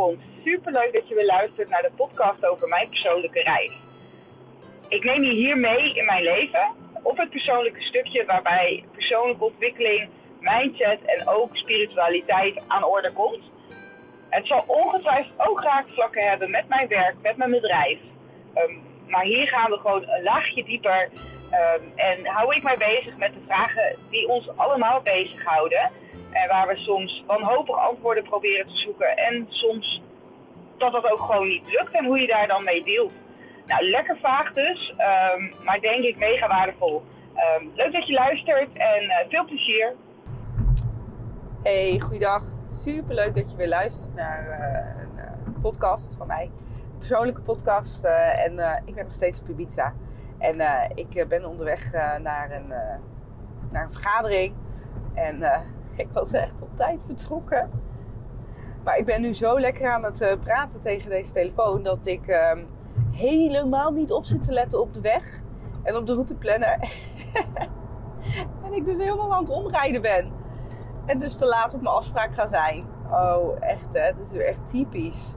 komt. Super leuk dat je weer luistert naar de podcast over mijn persoonlijke reis. Ik neem je hier mee in mijn leven op het persoonlijke stukje waarbij persoonlijke ontwikkeling, mindset en ook spiritualiteit aan orde komt. Het zal ongetwijfeld ook raakvlakken hebben met mijn werk, met mijn bedrijf. Ehm, maar hier gaan we gewoon een laagje dieper um, en hou ik mij bezig met de vragen die ons allemaal bezighouden. En waar we soms wanhopig antwoorden proberen te zoeken. En soms dat dat ook gewoon niet lukt en hoe je daar dan mee deelt. Nou, lekker vaag dus, um, maar denk ik mega waardevol. Um, leuk dat je luistert en uh, veel plezier. Hey, goeiedag. Super leuk dat je weer luistert naar uh, een uh, podcast van mij. Persoonlijke podcast. en ik ben nog steeds op Ibiza. En ik ben onderweg naar, een, naar een vergadering. En ik was echt op tijd vertrokken. Maar ik ben nu zo lekker aan het praten tegen deze telefoon dat ik ehm, helemaal niet op zit te letten op de weg en op de routeplanner. en ik dus helemaal aan het omrijden ben. En dus te laat op mijn afspraak ga zijn. Oh, echt hè. Dat is weer echt typisch.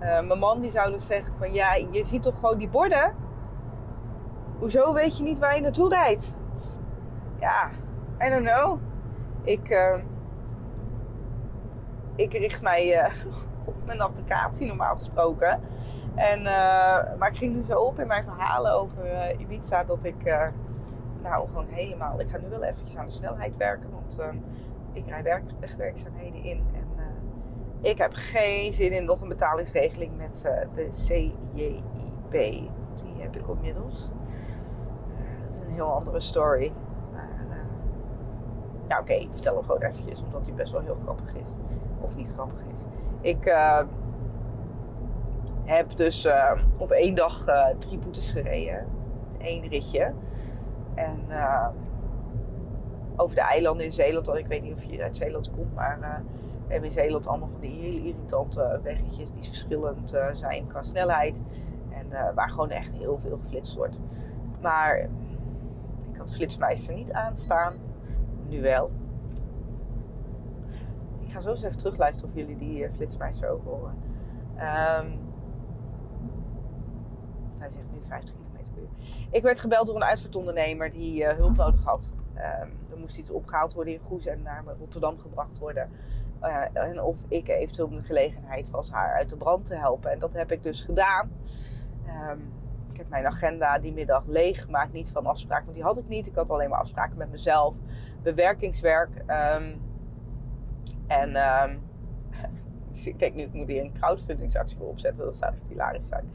Uh, mijn man die zou dus zeggen van... Ja, je ziet toch gewoon die borden? Hoezo weet je niet waar je naartoe rijdt? Ja, I don't know. Ik... Uh, ik richt mij uh, op mijn navigatie normaal gesproken. En, maar ik ging nu zo op in mijn verhalen over Ibiza dat ik nou gewoon helemaal. Ik ga nu wel eventjes aan de snelheid werken, want ik rij werk, wegwerkzaamheden in. En ik heb geen zin in nog een betalingsregeling met uh, de CJIB. Die heb ik inmiddels. Uh, dat is een heel andere story. Maar, ja, oké, ik vertel hem gewoon eventjes, omdat die best wel heel grappig is. Of niet grappig is. Ik heb dus op één dag drie boetes gereden. Eén ritje. En over de eilanden in Zeeland. Ik weet niet of je uit Zeeland komt, maar we hebben in Zeeland allemaal van die hele irritante weggetjes die verschillend uh, zijn qua snelheid. En uh, waar gewoon echt heel veel geflitst wordt. Maar ik had flitsmeister niet aanstaan. Nu wel. Ik ga zo eens even terugluisteren of jullie die flitsmeister ook horen. Um, hij zegt nu 50 km per uur. Ik werd gebeld door een uitvaartondernemer die hulp nodig had. Um, er moest iets opgehaald worden in Goes en naar Rotterdam gebracht worden. Uh, en of ik eventueel een gelegenheid was haar uit de brand te helpen. En dat heb ik dus gedaan. Um, ik heb mijn agenda die middag leeg gemaakt. Niet van afspraken, want die had ik niet. Ik had alleen maar afspraken met mezelf. Bewerkingswerk. Um, en ik denk nu, ik moet hier een crowdfundingsactie voor opzetten. Dat zou echt hilarisch zijn.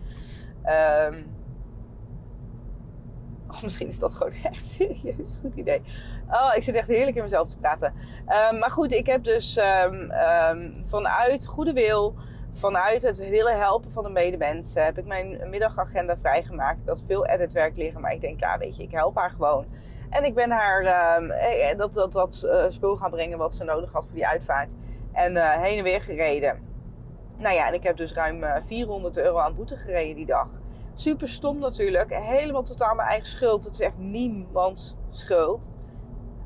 Oh, misschien is dat gewoon echt serieus goed idee. Oh, ik zit echt heerlijk in mezelf te praten. Um, maar goed, ik heb dus um, um, vanuit goede wil, vanuit het willen helpen van de medemensen, heb ik mijn middagagenda vrijgemaakt. Ik had veel editwerk liggen, maar ik denk, ja, weet je, ik help haar gewoon. En ik ben haar eh, eh, dat, dat, dat uh, spul gaan brengen wat ze nodig had voor die uitvaart. En heen en weer gereden. Nou ja, en ik heb dus ruim 400 euro aan boete gereden die dag. Super stom natuurlijk. Helemaal totaal mijn eigen schuld. Het is echt niemands schuld.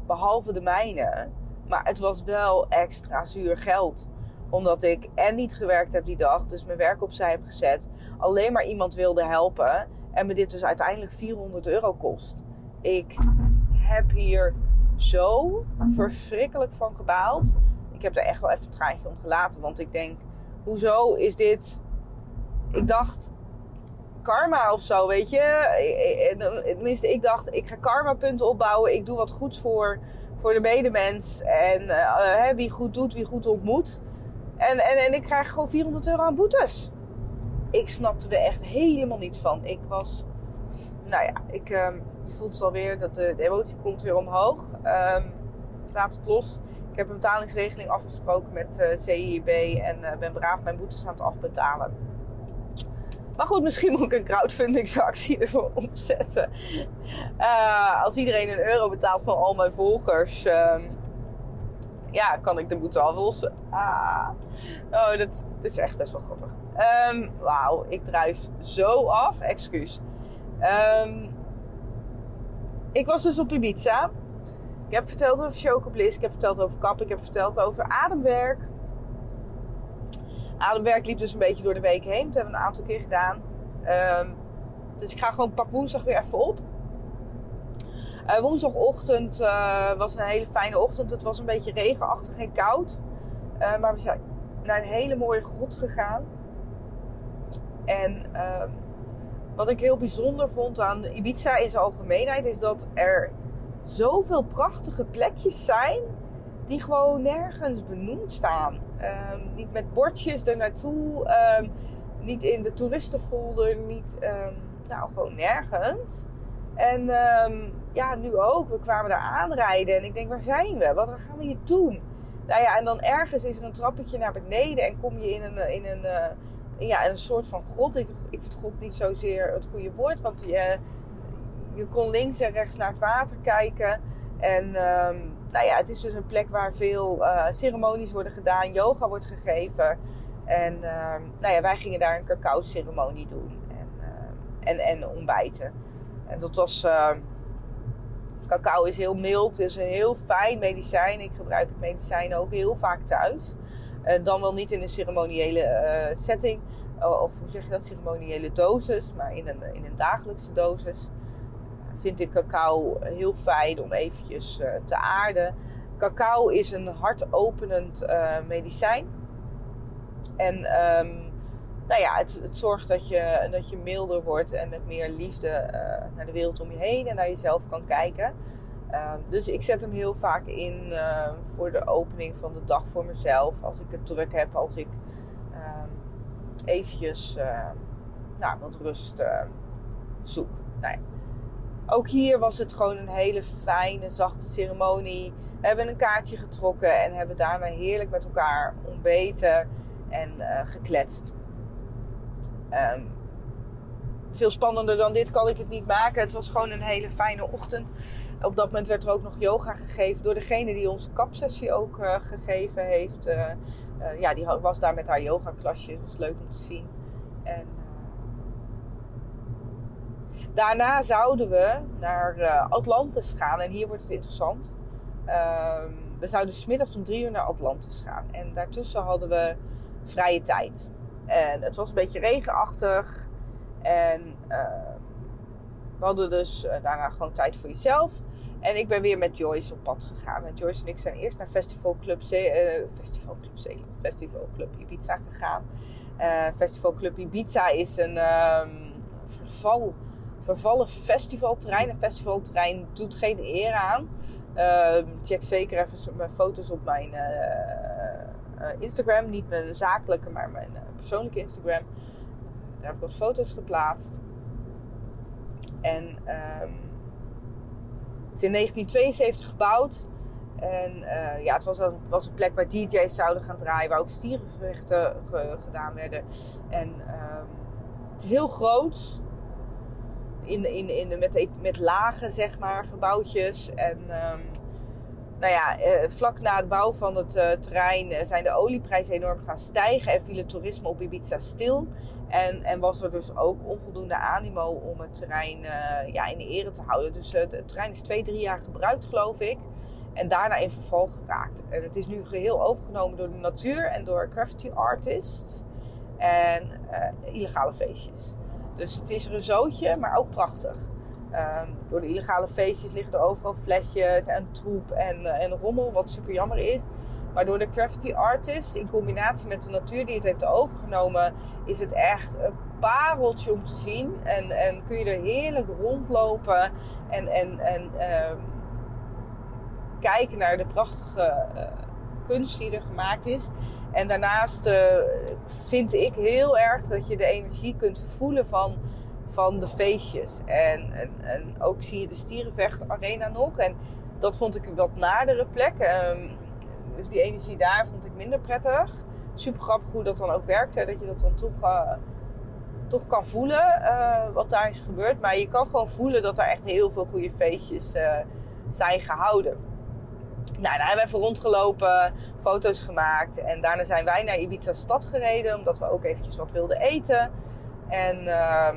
Behalve de mijne. Maar het was wel extra zuur geld. Omdat ik en niet gewerkt heb die dag. Dus mijn werk opzij heb gezet. Alleen maar iemand wilde helpen. En me dit dus uiteindelijk 400 euro kost. Ik heb hier zo verschrikkelijk van gebaald. Ik heb er echt wel even een om gelaten. Want ik denk, hoezo is dit... Ik dacht, karma of zo, weet je. Tenminste, ik dacht, ik ga karma punten opbouwen. Ik doe wat goeds voor, voor de medemens. En wie goed doet, wie goed ontmoet. En, en, en ik krijg gewoon 400 euro aan boetes. Ik snapte er echt helemaal niets van. Ik was, nou ja, ik uh, je voelt het alweer, dat de, de, emotie komt weer omhoog. Um, laat het los. Ik heb een betalingsregeling afgesproken met uh, CIB en ben braaf mijn boetes aan het afbetalen. Maar goed, misschien moet ik een crowdfundingsactie ervoor opzetten. Uh, als iedereen een euro betaalt van al mijn volgers, uh, ja, kan ik de boete aflossen. Ah. Oh, dat, dat, is echt best wel grappig. Um, Wauw, ik drijf zo af. Excuus. Um, ik was dus op Ibiza. Ik heb verteld over Chocobliss. Ik heb verteld over kap. Ik heb verteld over ademwerk. Ademwerk liep dus een beetje door de week heen. Dat hebben we een aantal keer gedaan. Ehm, dus ik ga gewoon pak woensdag weer even op. Uh, woensdagochtend uh, was een hele fijne ochtend. Het was een beetje regenachtig en koud. Uh, maar we zijn naar een hele mooie grot gegaan. En ehm, wat ik heel bijzonder vond aan Ibiza in zijn algemeenheid is dat er zoveel prachtige plekjes zijn die gewoon nergens benoemd staan. Um, niet met bordjes er naartoe, um, niet in de toeristenfolder, niet, nou gewoon nergens. En ja, nu ook. We kwamen daar aanrijden en ik denk, waar zijn we? Wat gaan we hier doen? Nou ja, en dan ergens is er een trappetje naar beneden en kom je in een, in een, uh, ja, een soort van grot. Ik, ik vind God niet zozeer het goede woord, want je, je kon links en rechts naar het water kijken. En nou ja, het is dus een plek waar veel uh, ceremonies worden gedaan, yoga wordt gegeven. En um, nou ja, wij gingen daar een cacao ceremonie doen en, uh, en, en ontbijten. En dat was Cacao is heel mild, is een heel fijn medicijn. Ik gebruik het medicijn ook heel vaak thuis. Dan wel niet in een ceremoniële uh, setting, of hoe zeg je dat, ceremoniële dosis, maar in een, in een dagelijkse dosis. Vind ik cacao heel fijn om eventjes uh, te aarden. Cacao is een hartopenend medicijn. En um, nou ja, het, het, zorgt dat je, dat je milder wordt en met meer liefde uh, naar de wereld om je heen en naar jezelf kan kijken. Uh, dus ik zet hem heel vaak in uh, voor de opening van de dag voor mezelf. Als ik het druk heb, als ik ehm, eventjes nou, wat rust zoek. Nou. Ook hier was het gewoon een hele fijne, zachte ceremonie. We hebben een kaartje getrokken en hebben daarna heerlijk met elkaar ontbeten en gekletst. Um, veel spannender dan dit kan ik het niet maken. Het was gewoon een hele fijne ochtend. Op dat moment werd er ook nog yoga gegeven door degene die onze kapsessie ook uh, gegeven heeft. Uh, ja, die was daar met haar yoga klasje. Dat was leuk om te zien. En daarna zouden we naar Atlantis gaan. En hier wordt het interessant. Ehm, we zouden smiddags om drie uur naar Atlantis gaan. En daartussen hadden we vrije tijd. En het was een beetje regenachtig. En uh, we hadden dus uh, daarna gewoon tijd voor jezelf. En ik ben weer met Joyce op pad gegaan. En Joyce en ik zijn eerst naar Festival Club, uh, Festival Club Zeeland, Festival Club Ibiza gegaan. Festival Club Ibiza is een um, verval, vervallen festivalterrein. Een festivalterrein doet geen eer aan. Ehm, check zeker even mijn foto's op mijn uh, Instagram. Niet mijn zakelijke, maar mijn uh, persoonlijke Instagram. Daar heb ik wat foto's geplaatst. En um, het is in 1972 gebouwd. En ja, het was, een, was een plek waar DJ's zouden gaan draaien, waar ook stierengevechten ge, gedaan werden. En um, het is heel groot. In, in, in, met, met zeg maar, gebouwtjes. En um, nou ja, eh, vlak na het bouwen van het uh, terrein eh, zijn de olieprijzen enorm gaan stijgen en viel het toerisme op Ibiza stil. En, en was er dus ook onvoldoende animo om het terrein uh, ja, in ere te houden. Dus het terrein is twee, drie jaar gebruikt, geloof ik. En daarna in verval geraakt. En het is nu geheel overgenomen door de natuur en door graffiti artists en illegale feestjes. Dus het is een zootje, maar ook prachtig. Um, door de illegale feestjes liggen er overal flesjes en troep en, uh, en rommel, wat super jammer is. Maar door de graffiti artist in combinatie met de natuur die het heeft overgenomen, is het echt een pareltje om te zien. En, en kun je er heerlijk rondlopen en, en, en um, kijken naar de prachtige uh, kunst die er gemaakt is. En daarnaast uh, vind ik heel erg dat je de energie kunt voelen van van de feestjes. En, en, ook zie je de Stierenvecht Arena nog. En dat vond ik een wat nadere plek. Um, dus die energie daar vond ik minder prettig. Super grappig hoe dat dan ook werkt. Dat je dat dan toch, uh, toch kan voelen uh, wat daar is gebeurd. Maar je kan gewoon voelen dat er echt heel veel goede feestjes zijn gehouden. Nou, daar hebben we even rondgelopen, foto's gemaakt. En daarna zijn wij naar Ibiza stad gereden. Omdat we ook eventjes wat wilden eten. En ehm,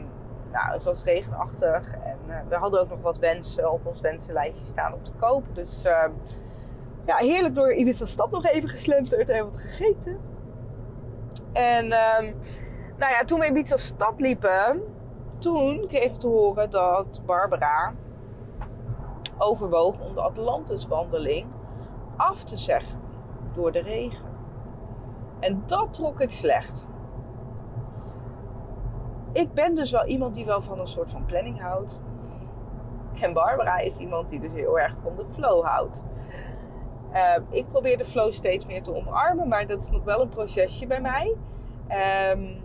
nou, het was regenachtig en uh, we hadden ook nog wat wensen op ons wensenlijstje staan om te kopen. Dus uh, ja, heerlijk door Ibiza stad nog even geslenterd en wat gegeten. En um, nou ja, toen we Ibiza stad liepen, toen kreeg ik te horen dat Barbara overwoog om de Atlantiswandeling af te zeggen door de regen. En dat trok ik slecht. Ik ben dus wel iemand die wel van een soort van planning houdt. En Barbara is iemand die dus heel erg van de flow houdt. Uh, ik probeer de flow steeds meer te omarmen, maar dat is nog wel een procesje bij mij. Um,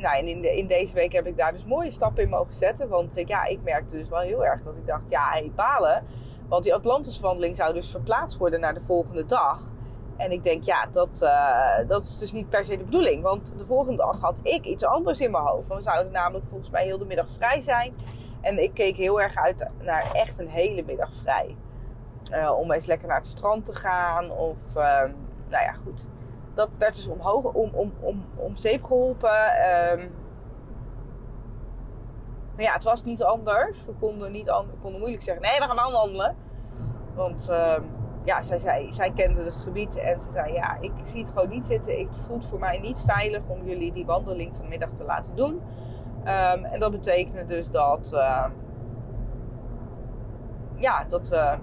nou, en in, in, deze week heb ik daar dus mooie stappen in mogen zetten. Want ja, ik merkte dus wel heel erg dat ik dacht, ja, hey, balen. Want die Atlantiswandeling zou dus verplaatst worden naar de volgende dag. En ik denk, ja, dat, uh, dat is dus niet per se de bedoeling. Want de volgende dag had ik iets anders in mijn hoofd. We zouden namelijk volgens mij heel de middag vrij zijn. En ik keek heel erg uit naar echt een hele middag vrij. Uh, om eens lekker naar het strand te gaan. Of, uh, nou ja, goed. Dat werd dus omhoog, om, om, om, om zeep geholpen. Um, maar ja, het was niet anders. We konden, niet we konden moeilijk zeggen, nee, we gaan dan wandelen. Want uh, ja, zij, zei, zij kende het gebied en ze zei, ja, ik zie het gewoon niet zitten. Het voelt voor mij niet veilig om jullie die wandeling vanmiddag te laten doen. Um, en dat betekende dus dat, uh, ja, dat we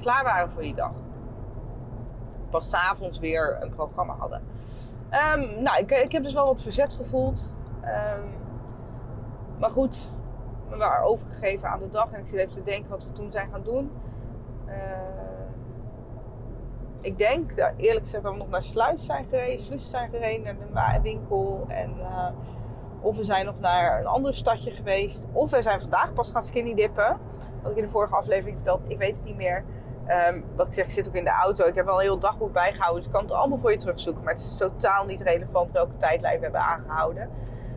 klaar waren voor die dag. Pas s'avonds weer een programma hadden. Nou, ik, ik, heb dus wel wat verzet gevoeld. Maar goed, we waren overgegeven aan de dag. En ik zit even te denken wat we toen zijn gaan doen. Uh, ik denk, dat, eerlijk gezegd, dat we nog naar Sluis zijn gereden. Sluis zijn gereden, naar de winkel. En, uh, of we zijn nog naar een ander stadje geweest. Of we zijn vandaag pas gaan skinny dippen. Wat ik in de vorige aflevering vertelde. Ik weet het niet meer. Um, wat ik zeg, ik zit ook in de auto. Ik heb wel een heel dagboek bijgehouden. Dus ik kan het allemaal voor je terugzoeken. Maar het is totaal niet relevant welke tijdlijn we hebben aangehouden.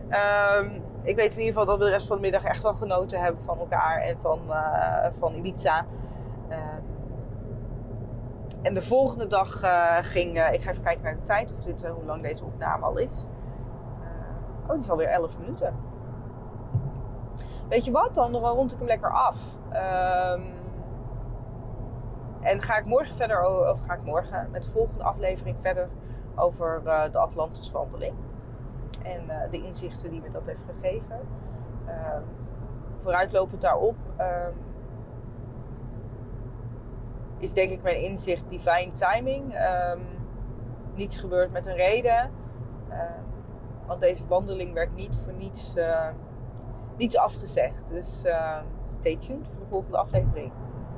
Um, ik weet in ieder geval dat we de rest van de middag echt wel genoten hebben van elkaar en van, uh, van Ibiza. Um, en de volgende dag uh, ging, ik ga even kijken naar de tijd, of dit, hoe lang deze opname al is. oh, die is alweer 11 minuten. Weet je wat, dan rond ik hem lekker af. Um, en ga ik morgen verder, of ga ik morgen met de volgende aflevering verder over de Atlantiswandeling. En uh, de inzichten die me dat heeft gegeven. Uh, vooruitlopend daarop um, is denk ik mijn inzicht divine timing. Um, niets gebeurt met een reden. want deze wandeling werd niet voor niets, niets afgezegd. Dus stay tuned voor de volgende aflevering.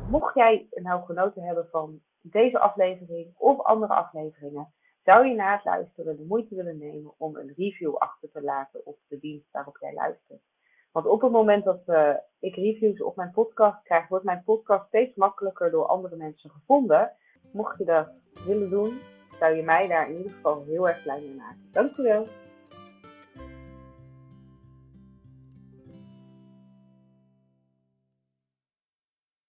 Mocht jij nou genoten hebben van deze aflevering of andere afleveringen, zou je na luisteren de moeite willen nemen om een review achter te laten op de dienst waarop jij luistert. Want op het moment dat uh, ik reviews op mijn podcast krijg, wordt mijn podcast steeds makkelijker door andere mensen gevonden. Mocht je dat willen doen, zou je mij daar in ieder geval heel erg blij mee maken. Dankjewel.